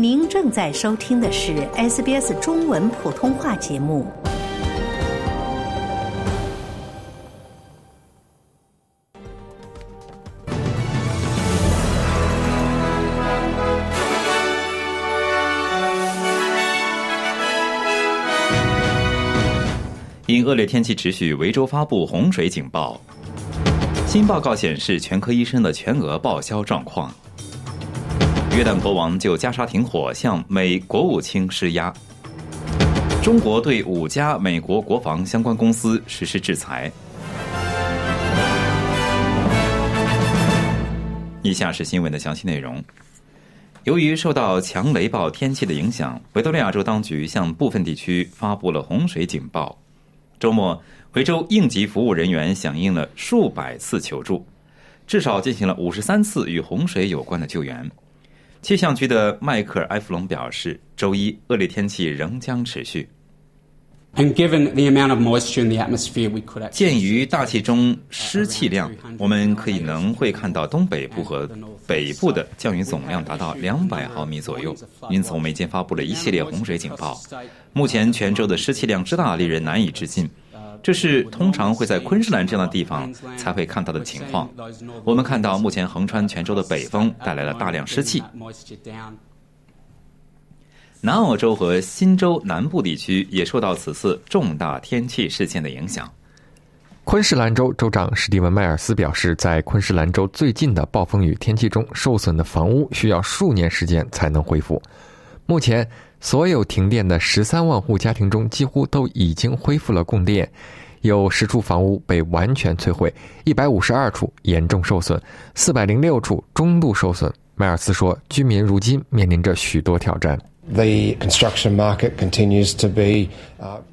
您正在收听的是 SBS 中文普通话节目。因恶劣天气持续，维州发布洪水警报。新报告显示，全科医生的全额报销状况。约旦国王就加沙停火向美国务卿施压。中国对五家美国国防相关公司实施制裁。以下是新闻的详细内容。由于受到强雷暴天气的影响，维多利亚州当局向部分地区发布了洪水警报。周末，维州应急服务人员响应了数百次求助，至少进行了五十三次与洪水有关的救援。气象局的迈克尔·埃弗隆表示，周一恶劣天气仍将持续。鉴于大气中湿气量，我们可以能会看到东北部和北部的降雨总量达到两百毫米左右。因此，我们已经发布了一系列洪水警报。目前，泉州的湿气量之大，令人难以置信。这是通常会在昆士兰这样的地方才会看到的情况。我们看到，目前横穿泉州的北风带来了大量湿气。南澳洲和新州南部地区也受到此次重大天气事件的影响。昆士兰州州长史蒂文·迈尔斯表示，在昆士兰州最近的暴风雨天气中，受损的房屋需要数年时间才能恢复。目前，所有停电的十三万户家庭中，几乎都已经恢复了供电。有十处房屋被完全摧毁，一百五十二处严重受损，四百零六处中度受损。迈尔斯说，居民如今面临着许多挑战。The construction market continues to be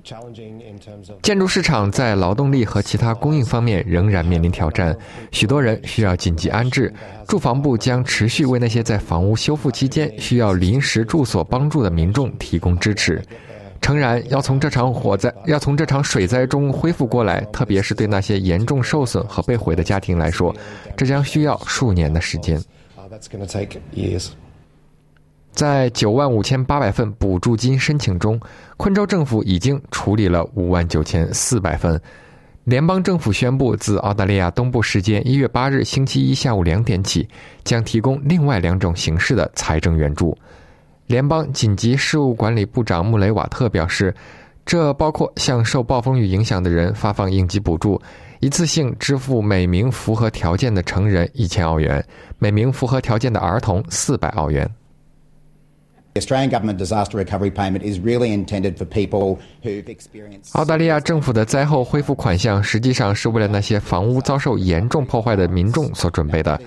challenging in terms of 建筑市场在劳动力和其他供应方面仍然面临挑战，许多人需要紧急安置。住房部将持续为那些在房屋修复期间需要临时住所帮助的民众提供支持。诚然，要从这场火灾、要从这场水灾中恢复过来，特别是对那些严重受损和被毁的家庭来说，这将需要数年的时间。that's 在九万五千八百份补助金申请中，昆州政府已经处理了五万九千四百份。联邦政府宣布，自澳大利亚东部时间一月八日星期一下午两点起，将提供另外两种形式的财政援助。联邦紧急事务管理部长穆雷瓦特表示，这包括向受暴风雨影响的人发放应急补助，一次性支付每名符合条件的成人一千澳元，每名符合条件的儿童四百澳元。Australian government disaster recovery payment is really intended for people who've experienced. 澳大利亚政府的灾后恢复款项实际上是为了那些房屋遭受严重破坏的民众所准备的。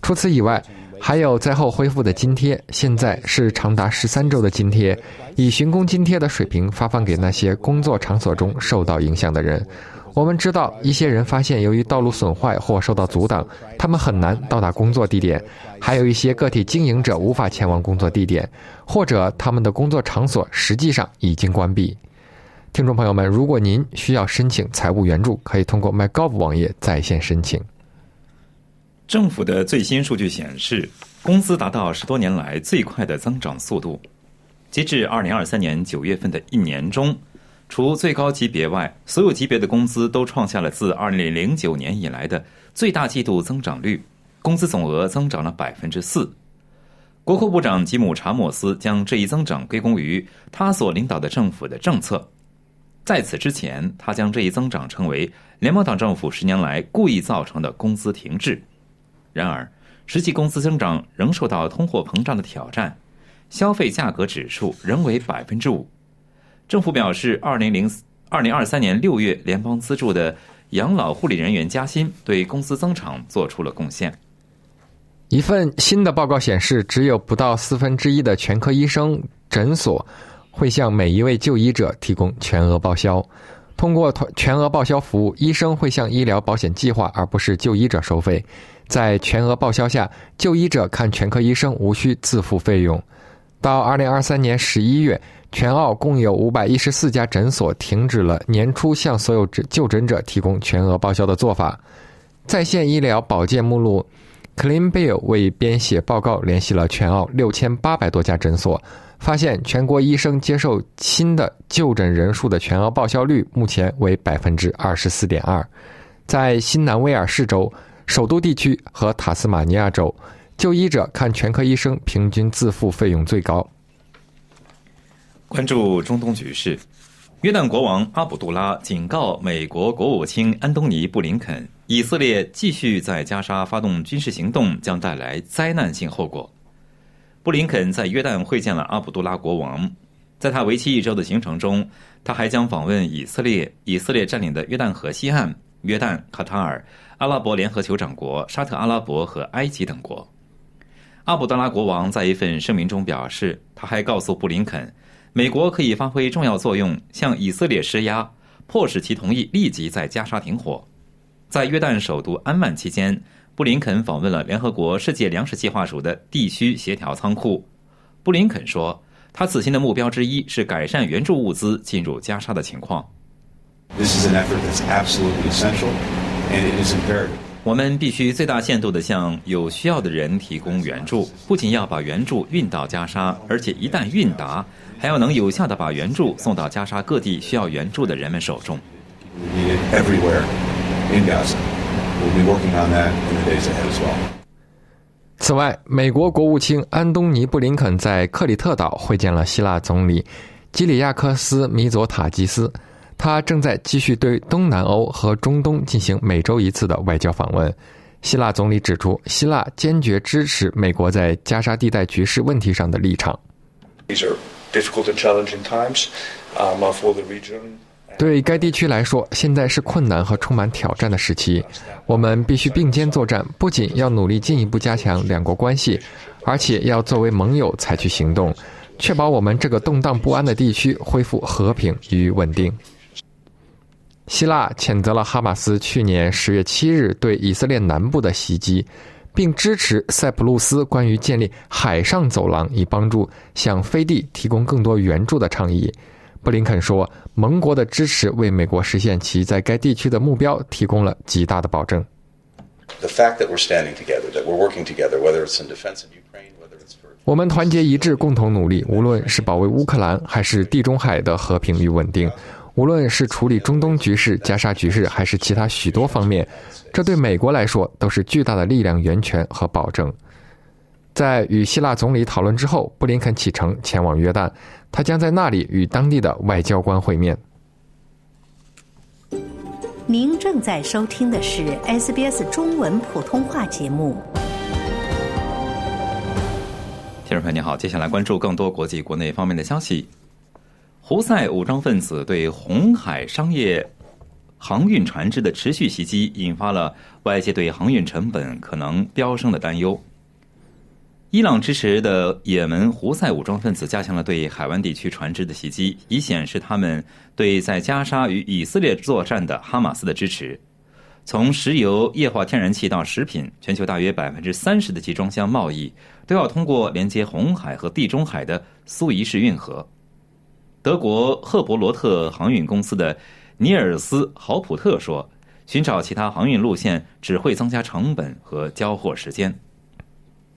除此以外，还有灾后恢复的津贴，现在是长达十三周的津贴，以巡工津贴的水平发放给那些工作场所中受到影响的人。我们知道，一些人发现由于道路损坏或受到阻挡，他们很难到达工作地点；还有一些个体经营者无法前往工作地点，或者他们的工作场所实际上已经关闭。听众朋友们，如果您需要申请财务援助，可以通过 MyGov 网页在线申请。政府的最新数据显示，工资达到十多年来最快的增长速度。截至二零二三年九月份的一年中，除最高级别外，所有级别的工资都创下了自二零零九年以来的最大季度增长率，工资总额增长了百分之四。国库部长吉姆·查莫斯将这一增长归功于他所领导的政府的政策。在此之前，他将这一增长称为联邦党政府十年来故意造成的工资停滞。然而，实际工资增长仍受到通货膨胀的挑战，消费价格指数仍为百分之五。政府表示，二零零二零二三年六月联邦资助的养老护理人员加薪对公司增长做出了贡献。一份新的报告显示，只有不到四分之一的全科医生诊所会向每一位就医者提供全额报销。通过全额报销服务，医生会向医疗保险计划而不是就医者收费。在全额报销下，就医者看全科医生无需自付费用。到二零二三年十一月，全澳共有五百一十四家诊所停止了年初向所有就诊者提供全额报销的做法。在线医疗保健目录 Clean Bill 为编写报告联系了全澳六千八百多家诊所，发现全国医生接受新的就诊人数的全额报销率目前为百分之二十四点二。在新南威尔士州、首都地区和塔斯马尼亚州，就医者看全科医生平均自付费用最高。关注中东局势，约旦国王阿卜杜拉警告美国国务卿安东尼·布林肯。以色列继续在加沙发动军事行动将带来灾难性后果。布林肯在约旦会见了阿卜杜拉国王，在他为期一周的行程中，他还将访问以色列、以色列占领的约旦河西岸、约旦、卡塔尔、阿拉伯联合酋长国、沙特阿拉伯和埃及等国。阿卜杜拉国王在一份声明中表示，他还告诉布林肯，美国可以发挥重要作用，向以色列施压，迫使其同意立即在加沙停火。在约旦首都安曼期间，布林肯访问了联合国世界粮食计划署的地区协调仓库。布林肯说，他此行的目标之一是改善援助物资进入加沙的情况。我们必须最大限度地向有需要的人提供援助，不仅要把援助运到加沙，而且一旦运达，还要能有效地把援助送到加沙各地需要援助的人们手中。此外，美国国务卿安东尼·布林肯在克里特岛会见了希腊总理基里亚科斯·米佐塔吉斯，他正在继续对东南欧和中东进行每周一次的外交访问。希腊总理指出，希腊坚决支持美国在加沙地带局势问题上的立场。对该地区来说，现在是困难和充满挑战的时期。我们必须并肩作战，不仅要努力进一步加强两国关系，而且要作为盟友采取行动，确保我们这个动荡不安的地区恢复和平与稳定。希腊谴责了哈马斯去年十月七日对以色列南部的袭击，并支持塞浦路斯关于建立海上走廊以帮助向飞地提供更多援助的倡议。布林肯说：“盟国的支持为美国实现其在该地区的目标提供了极大的保证。我们团结一致，共同努力，无论是保卫乌克兰，还是地中海的和平与稳定；无论是处理中东局势、加沙局势，还是其他许多方面，这对美国来说都是巨大的力量源泉和保证。”在与希腊总理讨论之后，布林肯启程前往约旦。他将在那里与当地的外交官会面。您正在收听的是 SBS 中文普通话节目。听众朋友您好，接下来关注更多国际、国内方面的消息。胡塞武装分子对红海商业航运船只的持续袭击，引发了外界对航运成本可能飙升的担忧。伊朗支持的也门胡塞武装分子加强了对海湾地区船只的袭击，以显示他们对在加沙与以色列作战的哈马斯的支持。从石油、液化天然气到食品，全球大约百分之三十的集装箱贸易都要通过连接红海和地中海的苏伊士运河。德国赫伯罗特航运公司的尼尔斯豪普特说：“寻找其他航运路线只会增加成本和交货时间。”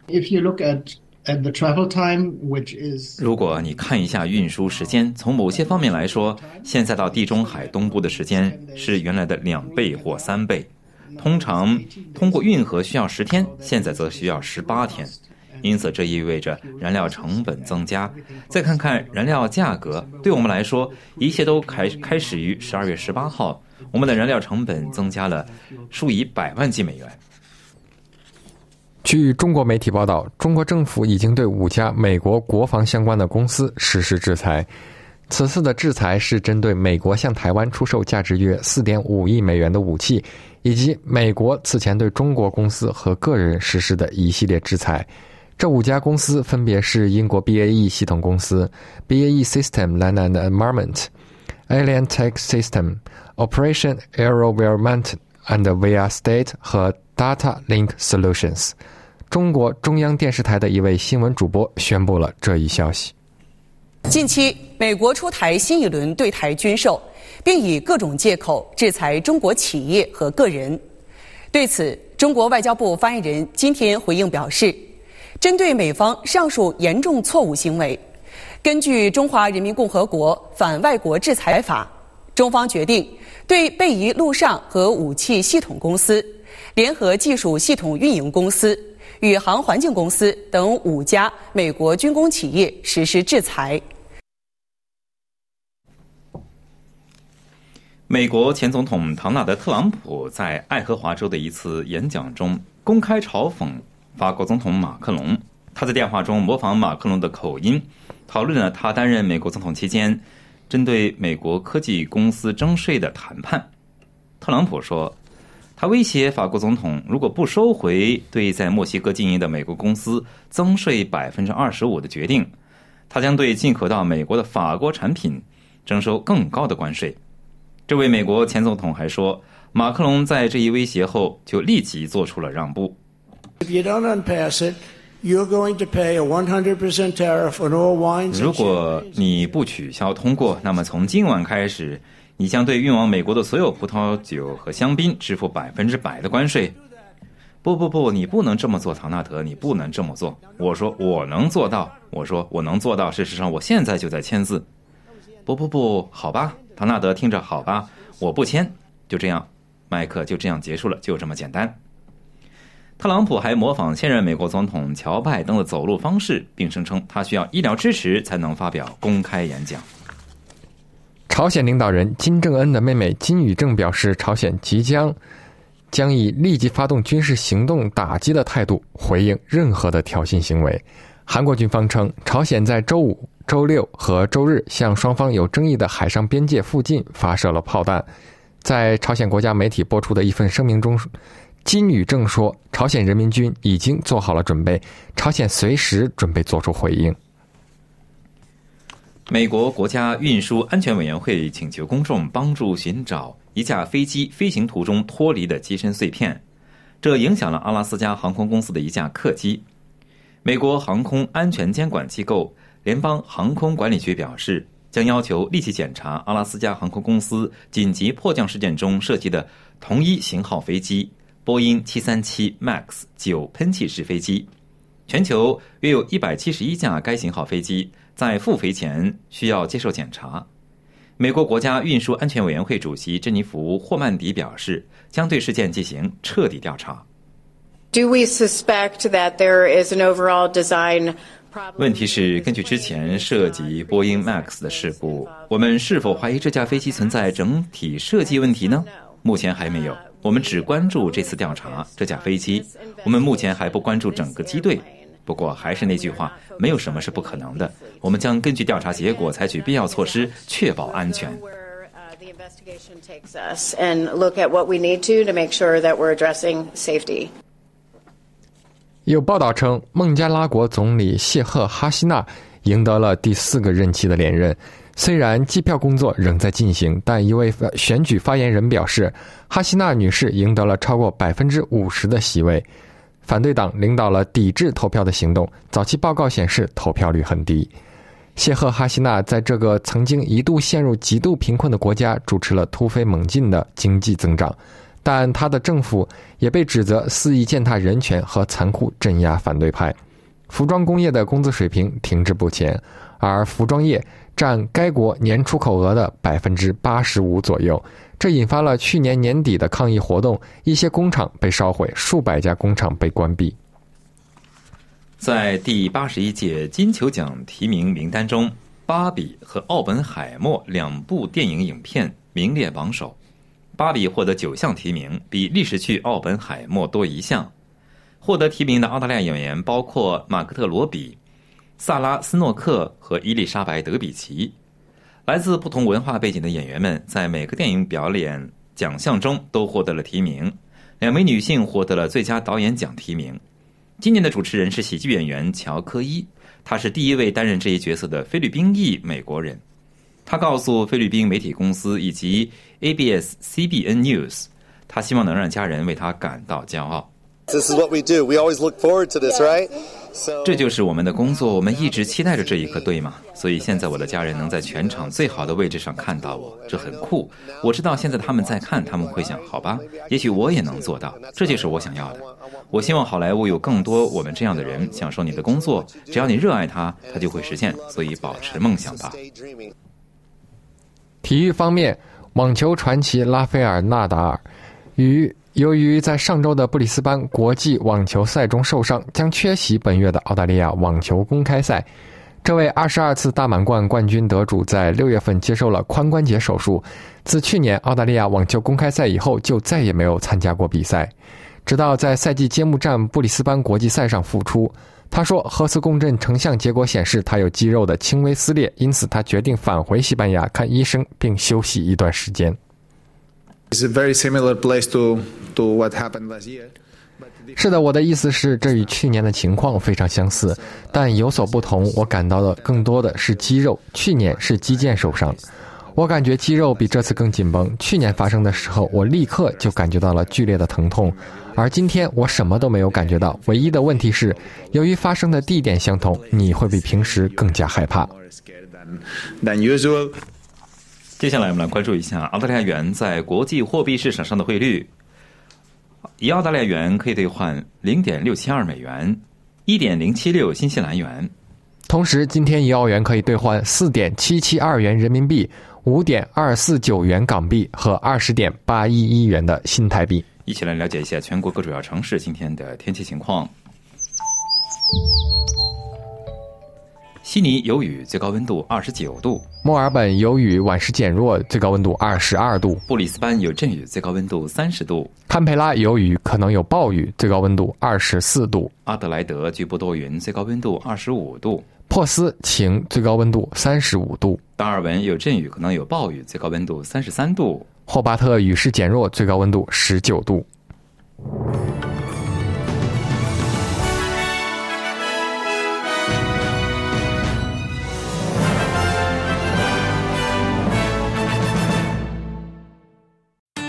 If you look at at the travel time, which is 如果你看一下运输时间，从某些方面来说，现在到地中海东部的时间是原来的两倍或三倍。通常通过运河需要十天，现在则需要十八天。因此，这意味着燃料成本增加。再看看燃料价格，对我们来说，一切都开开始于十二月十八号，我们的燃料成本增加了数以百万计美元。据中国媒体报道，中国政府已经对五家美国国防相关的公司实施制裁。此次的制裁是针对美国向台湾出售价值约四点五亿美元的武器，以及美国此前对中国公司和个人实施的一系列制裁。这五家公司分别是英国 BAE 系统公司、BAE System Land and Environment、Alien Tech System、Operation Aerovironment and VR State 和 Data Link Solutions。中国中央电视台的一位新闻主播宣布了这一消息。近期，美国出台新一轮对台军售，并以各种借口制裁中国企业和个人。对此，中国外交部发言人今天回应表示，针对美方上述严重错误行为，根据《中华人民共和国反外国制裁法》，中方决定对贝仪陆上和武器系统公司、联合技术系统运营公司、宇航环境公司等五家美国军工企业实施制裁。美国前总统唐纳德·特朗普在爱荷华州的一次演讲中公开嘲讽法国总统马克龙。他在电话中模仿马克龙的口音，讨论了他担任美国总统期间针对美国科技公司征税的谈判。特朗普说，他威胁法国总统，如果不收回对在墨西哥经营的美国公司增税百分之二十五的决定，他将对进口到美国的法国产品征收更高的关税。这位美国前总统还说，马克龙在这一威胁后就立即做出了让步。如果你不取消通过，那么从今晚开始，你将对运往美国的所有葡萄酒和香槟支付百分之百的关税。不不不，你不能这么做，唐纳德，你不能这么做。我说我能做到，我说我能做到。事实上，我现在就在签字。不不不，好吧。唐纳德听着，好吧，我不签，就这样，麦克就这样结束了，就这么简单。特朗普还模仿现任美国总统乔拜登的走路方式，并声称他需要医疗支持才能发表公开演讲。朝鲜领导人金正恩的妹妹金宇正表示，朝鲜即将将以立即发动军事行动打击的态度回应任何的挑衅行为。韩国军方称，朝鲜在周五。周六和周日向双方有争议的海上边界附近发射了炮弹。在朝鲜国家媒体播出的一份声明中，金宇正说：“朝鲜人民军已经做好了准备，朝鲜随时准备做出回应。”美国国家运输安全委员会请求公众帮助寻找一架飞机飞行途中脱离的机身碎片，这影响了阿拉斯加航空公司的一架客机。美国航空安全监管机构。联邦航空管理局表示，将要求立即检查阿拉斯加航空公司紧急迫降事件中涉及的同一型号飞机——波音737 MAX 九喷气式飞机。全球约有一百七十一架该型号飞机在复飞前需要接受检查。美国国家运输安全委员会主席珍妮弗·霍曼迪表示，将对事件进行彻底调查。Do we suspect that there is an overall design? 问题是，根据之前涉及波音 MAX 的事故，我们是否怀疑这架飞机存在整体设计问题呢？目前还没有，我们只关注这次调查这架飞机。我们目前还不关注整个机队。不过还是那句话，没有什么是不可能的。我们将根据调查结果采取必要措施，确保安全。有报道称，孟加拉国总理谢赫哈希纳赢得了第四个任期的连任。虽然计票工作仍在进行，但一位选举发言人表示，哈希纳女士赢得了超过百分之五十的席位。反对党领导了抵制投票的行动。早期报告显示，投票率很低。谢赫哈希纳在这个曾经一度陷入极度贫困的国家，主持了突飞猛进的经济增长。但他的政府也被指责肆意践踏人权和残酷镇压反对派。服装工业的工资水平停滞不前，而服装业占该国年出口额的百分之八十五左右。这引发了去年年底的抗议活动，一些工厂被烧毁，数百家工厂被关闭。在第八十一届金球奖提名名单中，《芭比》和《奥本海默》两部电影影片名列榜首。芭比获得九项提名，比历史剧《奥本海默》多一项。获得提名的澳大利亚演员包括马克特·罗比、萨拉·斯诺克和伊丽莎白·德比奇。来自不同文化背景的演员们在每个电影表演奖项中都获得了提名。两位女性获得了最佳导演奖提名。今年的主持人是喜剧演员乔科伊，他是第一位担任这一角色的菲律宾裔美国人。他告诉菲律宾媒体公司以及 ABS-CBN News，他希望能让家人为他感到骄傲。This is what we do. We always look forward to this, right? 这就是我们的工作，我们一直期待着这一刻，对吗？所以现在我的家人能在全场最好的位置上看到我，这很酷。我知道现在他们在看，他们会想：好吧，也许我也能做到。这就是我想要的。我希望好莱坞有更多我们这样的人，享受你的工作。只要你热爱它，它就会实现。所以保持梦想吧。体育方面，网球传奇拉斐尔·纳达尔与。由于在上周的布里斯班国际网球赛中受伤，将缺席本月的澳大利亚网球公开赛。这位二十二次大满贯冠军得主在六月份接受了髋关节手术，自去年澳大利亚网球公开赛以后就再也没有参加过比赛，直到在赛季揭幕战布里斯班国际赛上复出。他说，核磁共振成像结果显示他有肌肉的轻微撕裂，因此他决定返回西班牙看医生并休息一段时间。是的，我的意思是，这与去年的情况非常相似，但有所不同。我感到的更多的是肌肉，去年是肌腱受伤，我感觉肌肉比这次更紧绷。去年发生的时候，我立刻就感觉到了剧烈的疼痛，而今天我什么都没有感觉到。唯一的问题是，由于发生的地点相同，你会比平时更加害怕。接下来我们来关注一下澳大利亚元在国际货币市场上的汇率。一澳大利亚元可以兑换零点六七二美元，一点零七六新西兰元。同时，今天一澳元可以兑换四点七七二元人民币、五点二四九元港币和二十点八一一元的新台币。一起来了解一下全国各主要城市今天的天气情况。悉尼有雨，最高温度二十九度；墨尔本有雨，晚时减弱，最高温度二十二度；布里斯班有阵雨，最高温度三十度；堪培拉有雨，可能有暴雨，最高温度二十四度；阿德莱德局部多云，最高温度二十五度；珀斯晴，最高温度三十五度；达尔文有阵雨，可能有暴雨，最高温度三十三度；霍巴特雨势减弱，最高温度十九度。